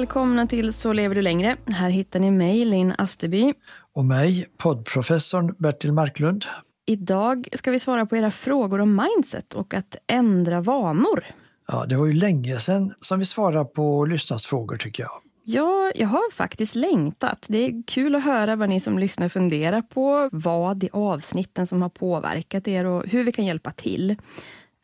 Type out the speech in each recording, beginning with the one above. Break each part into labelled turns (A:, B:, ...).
A: Välkomna till Så lever du längre. Här hittar ni mig, Linn Asterby.
B: Och mig, poddprofessorn Bertil Marklund.
A: Idag ska vi svara på era frågor om mindset och att ändra vanor.
B: Ja, det var ju länge sedan som vi svarade på lyssnarsfrågor tycker jag.
A: Ja, jag har faktiskt längtat. Det är kul att höra vad ni som lyssnar funderar på, vad i avsnitten som har påverkat er och hur vi kan hjälpa till.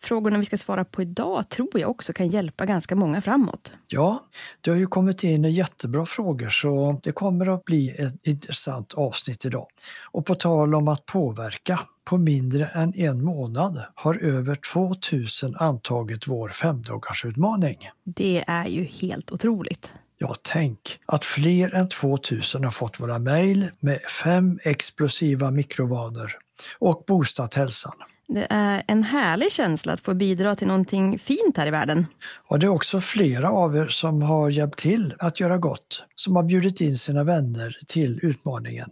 A: Frågorna vi ska svara på idag tror jag också kan hjälpa ganska många framåt.
B: Ja, det har ju kommit in jättebra frågor så det kommer att bli ett intressant avsnitt idag. Och på tal om att påverka, på mindre än en månad har över 2000 antagit vår femdagarsutmaning.
A: Det är ju helt otroligt.
B: Ja, tänk att fler än 2000 har fått våra mejl med fem explosiva mikrovanor och boostat hälsan.
A: Det är en härlig känsla att få bidra till någonting fint här i världen.
B: Och det är också flera av er som har hjälpt till att göra gott, som har bjudit in sina vänner till utmaningen.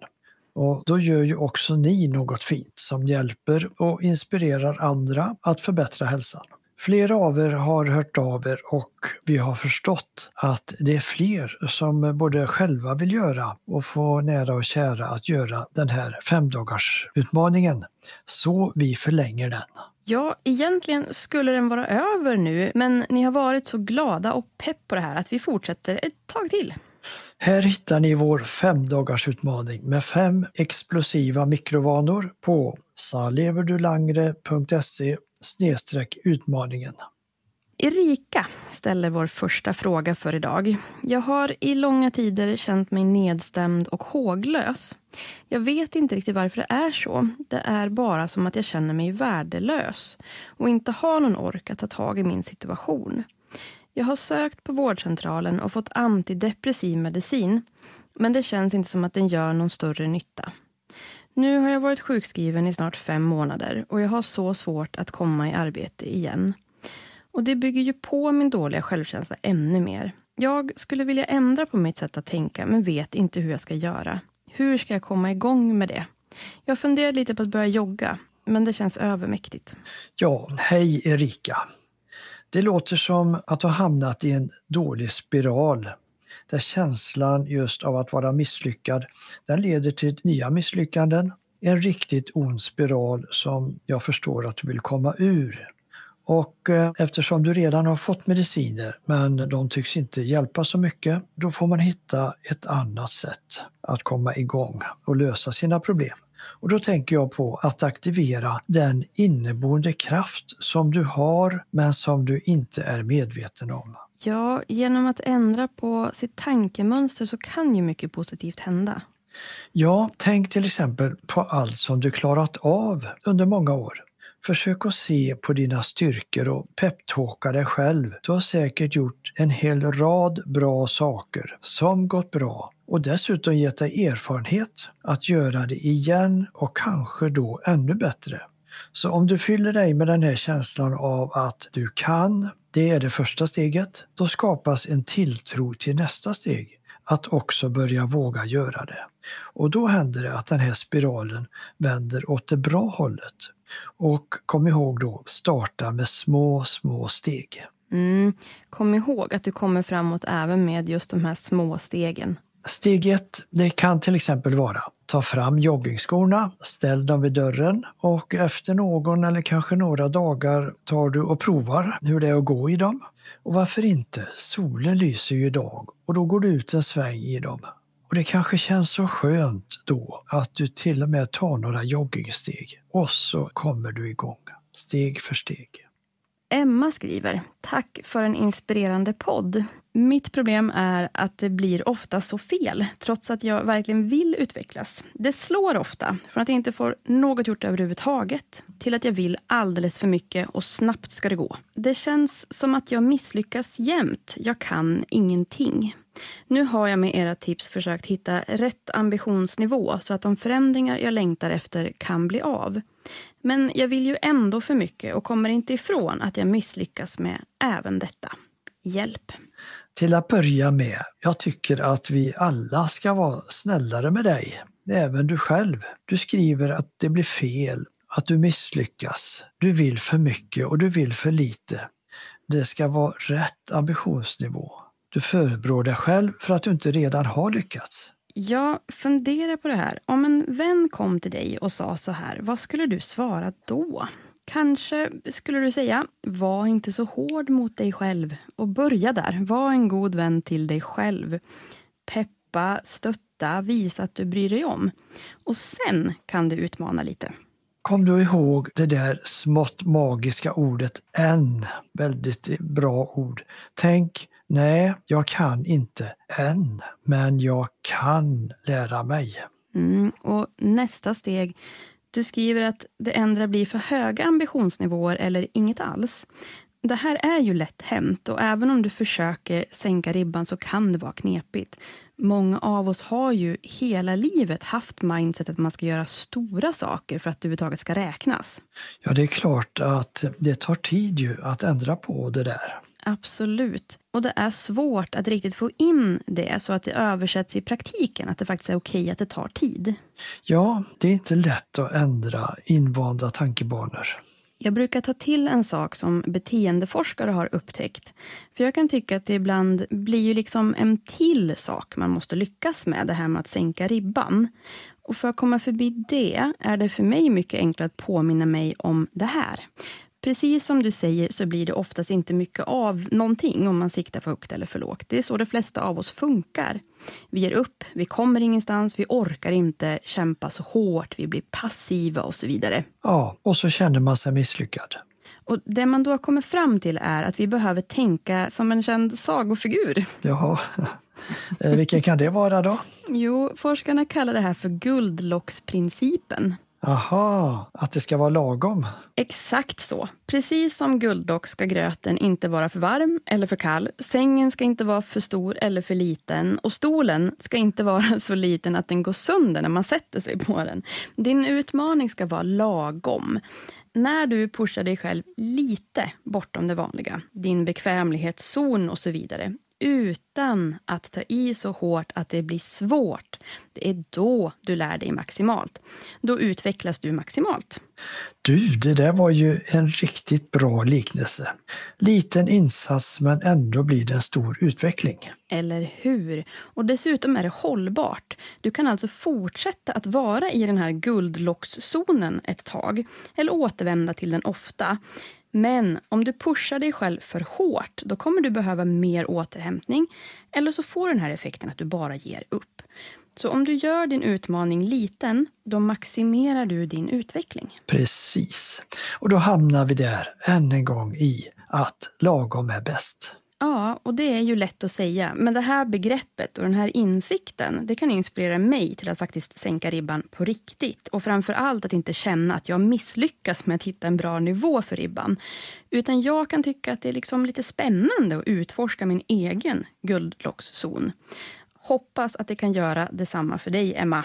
B: Och då gör ju också ni något fint som hjälper och inspirerar andra att förbättra hälsan. Flera av er har hört av er och vi har förstått att det är fler som både själva vill göra och få nära och kära att göra den här femdagarsutmaningen. Så vi förlänger den.
A: Ja, egentligen skulle den vara över nu, men ni har varit så glada och pepp på det här att vi fortsätter ett tag till.
B: Här hittar ni vår femdagarsutmaning med fem explosiva mikrovanor på saleverdulangre.se utmaningen.
A: Erika ställer vår första fråga för idag. Jag har i långa tider känt mig nedstämd och håglös. Jag vet inte riktigt varför det är så. Det är bara som att jag känner mig värdelös och inte har någon ork att ta tag i min situation. Jag har sökt på vårdcentralen och fått antidepressiv medicin men det känns inte som att den gör någon större nytta. Nu har jag varit sjukskriven i snart fem månader och jag har så svårt att komma i arbete igen. Och det bygger ju på min dåliga självkänsla ännu mer. Jag skulle vilja ändra på mitt sätt att tänka men vet inte hur jag ska göra. Hur ska jag komma igång med det? Jag funderar lite på att börja jogga, men det känns övermäktigt.
B: Ja, hej Erika. Det låter som att du har hamnat i en dålig spiral där känslan just av att vara misslyckad, den leder till nya misslyckanden. En riktigt ond spiral som jag förstår att du vill komma ur. Och eh, eftersom du redan har fått mediciner men de tycks inte hjälpa så mycket, då får man hitta ett annat sätt att komma igång och lösa sina problem. Och då tänker jag på att aktivera den inneboende kraft som du har men som du inte är medveten om.
A: Ja, genom att ändra på sitt tankemönster så kan ju mycket positivt hända.
B: Ja, tänk till exempel på allt som du klarat av under många år. Försök att se på dina styrkor och peptalka dig själv. Du har säkert gjort en hel rad bra saker som gått bra och dessutom gett dig erfarenhet att göra det igen och kanske då ännu bättre. Så om du fyller dig med den här känslan av att du kan, det är det första steget, då skapas en tilltro till nästa steg, att också börja våga göra det. Och då händer det att den här spiralen vänder åt det bra hållet. Och kom ihåg då, starta med små, små steg.
A: Mm. Kom ihåg att du kommer framåt även med just de här små stegen.
B: Steg ett, det kan till exempel vara ta fram joggingskorna, ställ dem vid dörren och efter någon eller kanske några dagar tar du och provar hur det är att gå i dem. Och varför inte? Solen lyser ju idag och då går du ut en sväng i dem. Och det kanske känns så skönt då att du till och med tar några joggingsteg och så kommer du igång, steg för steg.
A: Emma skriver, tack för en inspirerande podd. Mitt problem är att det blir ofta så fel, trots att jag verkligen vill utvecklas. Det slår ofta, från att jag inte får något gjort överhuvudtaget, till att jag vill alldeles för mycket och snabbt ska det gå. Det känns som att jag misslyckas jämt. Jag kan ingenting. Nu har jag med era tips försökt hitta rätt ambitionsnivå så att de förändringar jag längtar efter kan bli av. Men jag vill ju ändå för mycket och kommer inte ifrån att jag misslyckas med även detta. Hjälp!
B: Till att börja med, jag tycker att vi alla ska vara snällare med dig. Även du själv. Du skriver att det blir fel, att du misslyckas. Du vill för mycket och du vill för lite. Det ska vara rätt ambitionsnivå. Du förebrår dig själv för att du inte redan har lyckats.
A: Jag funderar på det här. Om en vän kom till dig och sa så här, vad skulle du svara då? Kanske skulle du säga, var inte så hård mot dig själv. Och börja där, var en god vän till dig själv. Peppa, stötta, visa att du bryr dig om. Och sen kan du utmana lite.
B: Kom du ihåg det där smått magiska ordet än? Väldigt bra ord. Tänk, nej, jag kan inte än, men jag kan lära mig.
A: Mm, och nästa steg du skriver att det ändra blir för höga ambitionsnivåer eller inget alls. Det här är ju lätt hänt och även om du försöker sänka ribban så kan det vara knepigt. Många av oss har ju hela livet haft mindset att man ska göra stora saker för att det överhuvudtaget ska räknas.
B: Ja, det är klart att det tar tid ju att ändra på det där.
A: Absolut. Och det är svårt att riktigt få in det så att det översätts i praktiken, att det faktiskt är okej att det tar tid.
B: Ja, det är inte lätt att ändra invanda tankebanor.
A: Jag brukar ta till en sak som beteendeforskare har upptäckt. För jag kan tycka att det ibland blir ju liksom en till sak man måste lyckas med, det här med att sänka ribban. Och för att komma förbi det är det för mig mycket enklare att påminna mig om det här. Precis som du säger så blir det oftast inte mycket av någonting om man siktar för högt eller för lågt. Det är så de flesta av oss funkar. Vi ger upp, vi kommer ingenstans, vi orkar inte kämpa så hårt, vi blir passiva och så vidare.
B: Ja, och så känner man sig misslyckad.
A: Och Det man då har kommit fram till är att vi behöver tänka som en känd sagofigur.
B: Jaha, eh, vilken kan det vara då?
A: Jo, forskarna kallar det här för guldlocksprincipen.
B: Aha, att det ska vara lagom.
A: Exakt så. Precis som gulddock ska gröten inte vara för varm eller för kall. Sängen ska inte vara för stor eller för liten. Och stolen ska inte vara så liten att den går sönder när man sätter sig på den. Din utmaning ska vara lagom. När du pushar dig själv lite bortom det vanliga, din bekvämlighetszon och så vidare, utan att ta i så hårt att det blir svårt. Det är då du lär dig maximalt. Då utvecklas du maximalt.
B: Du, det där var ju en riktigt bra liknelse. Liten insats men ändå blir det en stor utveckling.
A: Eller hur? Och dessutom är det hållbart. Du kan alltså fortsätta att vara i den här guldlockszonen ett tag, eller återvända till den ofta. Men om du pushar dig själv för hårt, då kommer du behöva mer återhämtning. Eller så får den här effekten att du bara ger upp. Så om du gör din utmaning liten, då maximerar du din utveckling.
B: Precis. Och då hamnar vi där än en gång i att lagom är bäst.
A: Ja, och det är ju lätt att säga. Men det här begreppet och den här insikten, det kan inspirera mig till att faktiskt sänka ribban på riktigt. Och framför allt att inte känna att jag misslyckas med att hitta en bra nivå för ribban. Utan jag kan tycka att det är liksom lite spännande att utforska min egen guldlockszon. Hoppas att det kan göra detsamma för dig, Emma.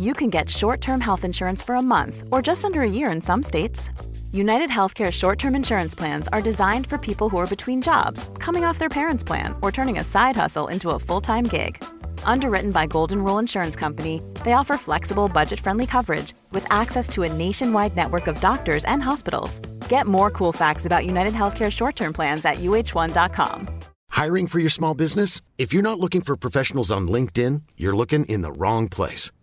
C: you can get short term health insurance for a month or just under a year in some states. United Healthcare short term insurance plans are designed for people who are between jobs, coming off their parents' plan, or turning a side hustle into a full time gig. Underwritten by Golden Rule Insurance Company, they offer flexible, budget friendly coverage with access to a nationwide network of doctors and hospitals. Get more cool facts about United Healthcare short term plans at uh1.com.
D: Hiring for your small business? If you're not looking for professionals on LinkedIn, you're looking in the wrong place.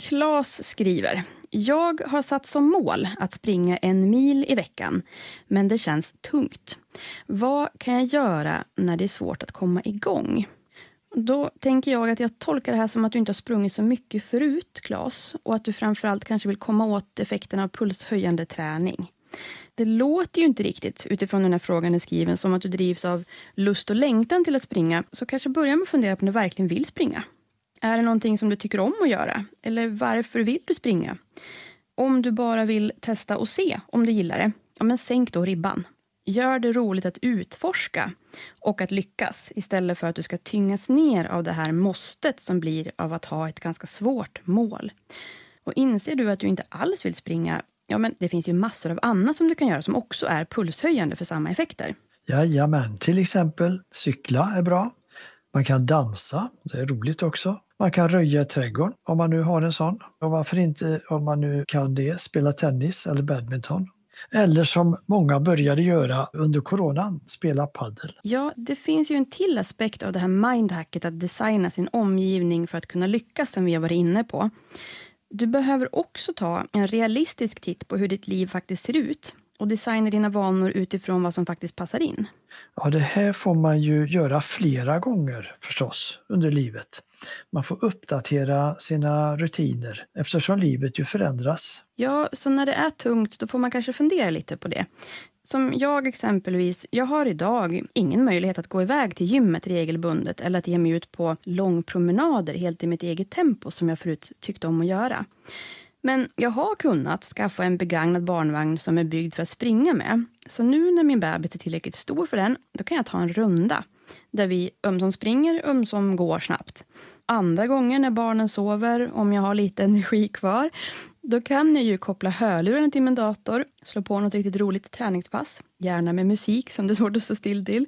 A: Klas skriver. Jag har satt som mål att springa en mil i veckan, men det känns tungt. Vad kan jag göra när det är svårt att komma igång? Då tänker jag att jag tolkar det här som att du inte har sprungit så mycket förut, Klas, och att du framförallt kanske vill komma åt effekten av pulshöjande träning. Det låter ju inte riktigt, utifrån den här frågan är skriven, som att du drivs av lust och längtan till att springa, så kanske börja med att fundera på om du verkligen vill springa. Är det någonting som du tycker om att göra? Eller varför vill du springa? Om du bara vill testa och se om du gillar det, ja men sänk då ribban. Gör det roligt att utforska och att lyckas istället för att du ska tyngas ner av det här måstet som blir av att ha ett ganska svårt mål. Och inser du att du inte alls vill springa, ja men det finns ju massor av annat som du kan göra som också är pulshöjande för samma effekter.
B: Jajamän, till exempel cykla är bra. Man kan dansa, det är roligt också. Man kan röja i trädgården om man nu har en sån. Och varför inte, om man nu kan det, spela tennis eller badminton. Eller som många började göra under coronan, spela paddel.
A: Ja, det finns ju en till aspekt av det här mindhacket att designa sin omgivning för att kunna lyckas som vi har varit inne på. Du behöver också ta en realistisk titt på hur ditt liv faktiskt ser ut och designa dina vanor utifrån vad som faktiskt passar in.
B: Ja, det här får man ju göra flera gånger förstås under livet. Man får uppdatera sina rutiner eftersom livet ju förändras.
A: Ja, så när det är tungt då får man kanske fundera lite på det. Som jag exempelvis, jag har idag ingen möjlighet att gå iväg till gymmet regelbundet eller att ge mig ut på långpromenader helt i mitt eget tempo som jag förut tyckte om att göra. Men jag har kunnat skaffa en begagnad barnvagn som är byggd för att springa med. Så nu när min bebis är tillräckligt stor för den, då kan jag ta en runda där vi um ömsom springer, um ömsom går snabbt. Andra gånger när barnen sover, om jag har lite energi kvar, då kan jag ju koppla hörlurarna till min dator, slå på något riktigt roligt träningspass, gärna med musik som det är svårt att stå still till,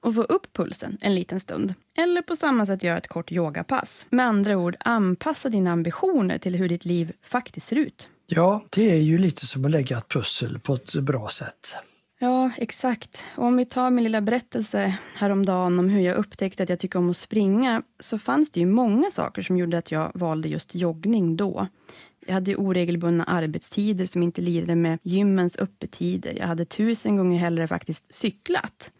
A: och få upp pulsen en liten stund. Eller på samma sätt göra ett kort yogapass. Med andra ord, anpassa dina ambitioner till hur ditt liv faktiskt ser ut.
B: Ja, det är ju lite som att lägga ett pussel på ett bra sätt.
A: Ja, exakt. Och om vi tar min lilla berättelse häromdagen om hur jag upptäckte att jag tycker om att springa, så fanns det ju många saker som gjorde att jag valde just joggning då. Jag hade oregelbundna arbetstider som inte lirade med gymmens öppettider. Jag hade tusen gånger hellre faktiskt cyklat.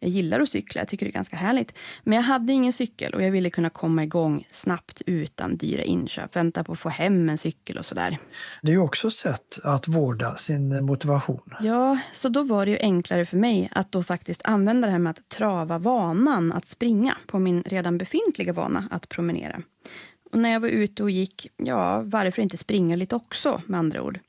A: Jag gillar att cykla, jag tycker det är ganska härligt. Men jag hade ingen cykel och jag ville kunna komma igång snabbt utan dyra inköp. Vänta på att få hem en cykel och sådär.
B: Det är ju också ett sätt att vårda sin motivation.
A: Ja, så då var det ju enklare för mig att då faktiskt använda det här med att trava vanan att springa på min redan befintliga vana att promenera. Och när jag var ute och gick, ja, varför inte springa lite också med andra ord.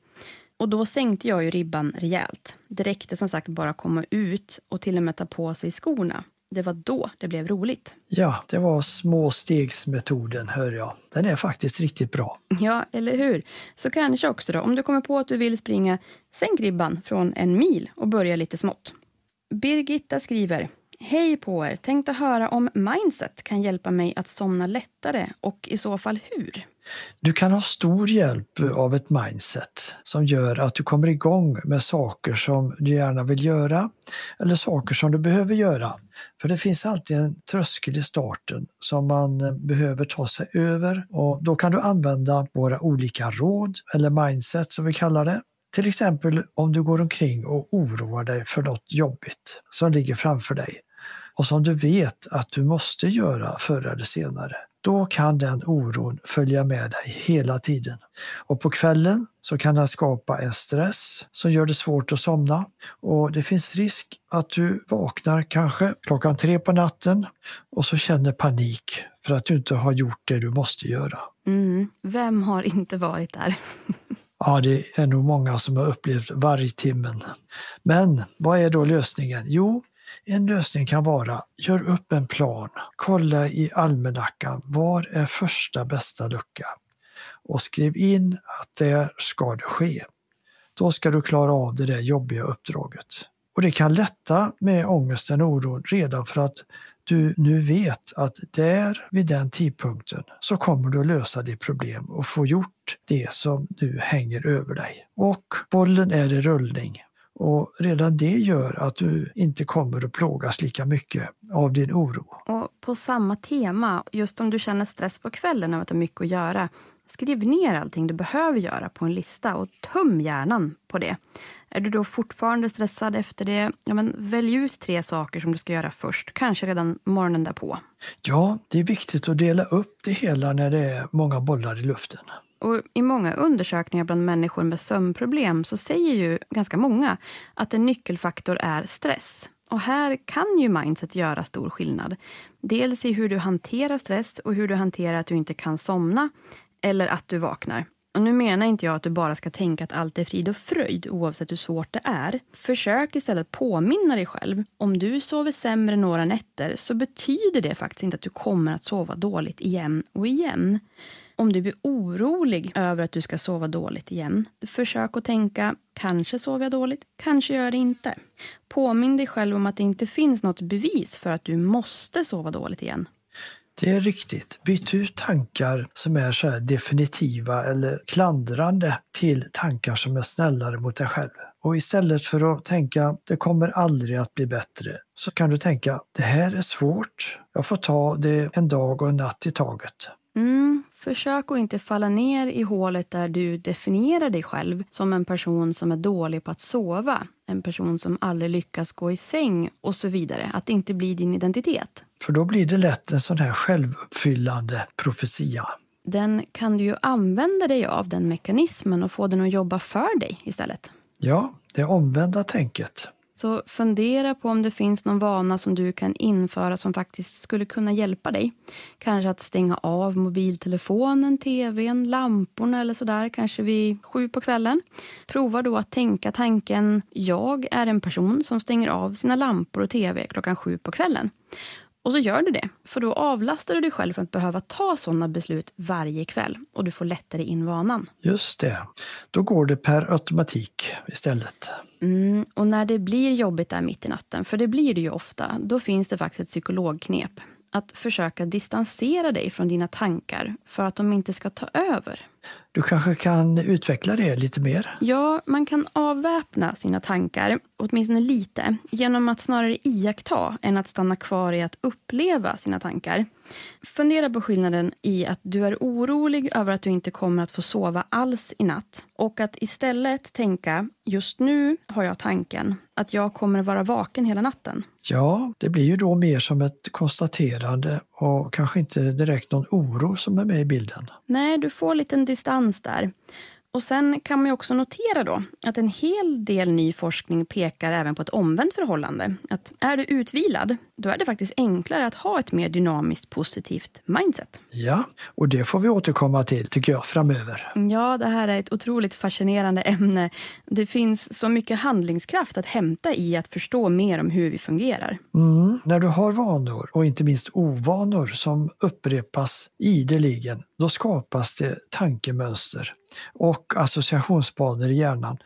A: Och då sänkte jag ju ribban rejält. Det räckte som sagt bara komma ut och till och med ta på sig skorna. Det var då det blev roligt.
B: Ja, det var småstegsmetoden hör jag. Den är faktiskt riktigt bra.
A: Ja, eller hur? Så kanske också då, om du kommer på att du vill springa, sänk ribban från en mil och börja lite smått. Birgitta skriver Hej på er! Tänkte höra om mindset kan hjälpa mig att somna lättare och i så fall hur?
B: Du kan ha stor hjälp av ett mindset som gör att du kommer igång med saker som du gärna vill göra eller saker som du behöver göra. För det finns alltid en tröskel i starten som man behöver ta sig över och då kan du använda våra olika råd eller mindset som vi kallar det. Till exempel om du går omkring och oroar dig för något jobbigt som ligger framför dig och som du vet att du måste göra förr eller senare, då kan den oron följa med dig hela tiden. Och på kvällen så kan den skapa en stress som gör det svårt att somna och det finns risk att du vaknar kanske klockan tre på natten och så känner panik för att du inte har gjort det du måste göra.
A: Mm. Vem har inte varit där?
B: Ja, det är nog många som har upplevt vargtimmen. Men vad är då lösningen? Jo, en lösning kan vara, gör upp en plan, kolla i almanackan, var är första bästa lucka? Och skriv in att där ska det ske. Då ska du klara av det där jobbiga uppdraget. Och det kan lätta med ångesten och oron redan för att du nu vet att där vid den tidpunkten så kommer du att lösa ditt problem och få gjort det som nu hänger över dig. Och bollen är i rullning och redan det gör att du inte kommer att plågas lika mycket av din oro.
A: Och på samma tema, just om du känner stress på kvällen av att ha mycket att göra, skriv ner allting du behöver göra på en lista och töm hjärnan på det. Är du då fortfarande stressad efter det, ja, men välj ut tre saker som du ska göra först, kanske redan morgonen därpå.
B: Ja, det är viktigt att dela upp det hela när det är många bollar i luften.
A: Och I många undersökningar bland människor med sömnproblem så säger ju ganska många att en nyckelfaktor är stress. Och här kan ju mindset göra stor skillnad. Dels i hur du hanterar stress och hur du hanterar att du inte kan somna eller att du vaknar. Och nu menar inte jag att du bara ska tänka att allt är frid och fröjd oavsett hur svårt det är. Försök istället påminna dig själv. Om du sover sämre några nätter så betyder det faktiskt inte att du kommer att sova dåligt igen och igen. Om du blir orolig över att du ska sova dåligt igen, försök att tänka kanske sover jag dåligt, kanske gör det inte. Påminn dig själv om att det inte finns något bevis för att du måste sova dåligt igen.
B: Det är riktigt. Byt ut tankar som är så här definitiva eller klandrande till tankar som är snällare mot dig själv. Och istället för att tänka det kommer aldrig att bli bättre så kan du tänka det här är svårt. Jag får ta det en dag och en natt i taget.
A: Mm, försök att inte falla ner i hålet där du definierar dig själv som en person som är dålig på att sova en person som aldrig lyckas gå i säng och så vidare. Att det inte blir din identitet.
B: För då blir det lätt en sån här självuppfyllande profetia.
A: Den kan du ju använda dig av, den mekanismen, och få den att jobba för dig istället.
B: Ja, det omvända tänket.
A: Så fundera på om det finns någon vana som du kan införa som faktiskt skulle kunna hjälpa dig. Kanske att stänga av mobiltelefonen, tvn, lamporna eller sådär, kanske vid sju på kvällen. Prova då att tänka tanken, jag är en person som stänger av sina lampor och tv klockan sju på kvällen. Och så gör du det, för då avlastar du dig själv från att behöva ta sådana beslut varje kväll och du får lättare in vanan.
B: Just det. Då går det per automatik istället.
A: Mm, och när det blir jobbigt där mitt i natten, för det blir det ju ofta, då finns det faktiskt ett psykologknep. Att försöka distansera dig från dina tankar för att de inte ska ta över.
B: Du kanske kan utveckla det lite mer?
A: Ja, man kan avväpna sina tankar, åtminstone lite, genom att snarare iaktta än att stanna kvar i att uppleva sina tankar. Fundera på skillnaden i att du är orolig över att du inte kommer att få sova alls i natt och att istället tänka, just nu har jag tanken att jag kommer vara vaken hela natten.
B: Ja, det blir ju då mer som ett konstaterande och kanske inte direkt någon oro som är med i bilden.
A: Nej, du får lite distans där. Och sen kan man också notera då att en hel del ny forskning pekar även på ett omvänt förhållande. Att är du utvilad, då är det faktiskt enklare att ha ett mer dynamiskt positivt mindset.
B: Ja, och det får vi återkomma till tycker jag framöver.
A: Ja, det här är ett otroligt fascinerande ämne. Det finns så mycket handlingskraft att hämta i att förstå mer om hur vi fungerar.
B: Mm, när du har vanor och inte minst ovanor som upprepas ideligen, då skapas det tankemönster och associationsbanor i hjärnan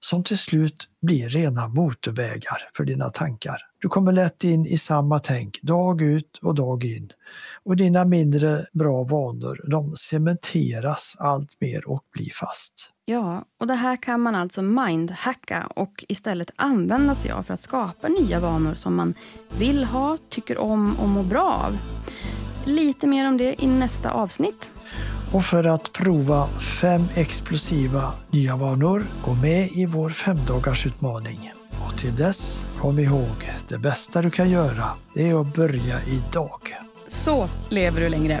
B: som till slut blir rena motorvägar för dina tankar. Du kommer lätt in i samma tänk dag ut och dag in. Och dina mindre bra vanor de cementeras allt mer och blir fast.
A: Ja, och det här kan man alltså mindhacka och istället använda sig av för att skapa nya vanor som man vill ha, tycker om och mår bra av. Lite mer om det i nästa avsnitt.
B: Och för att prova fem explosiva nya vanor, gå med i vår femdagarsutmaning. Och till dess, kom ihåg, det bästa du kan göra, det är att börja idag.
A: Så lever du längre.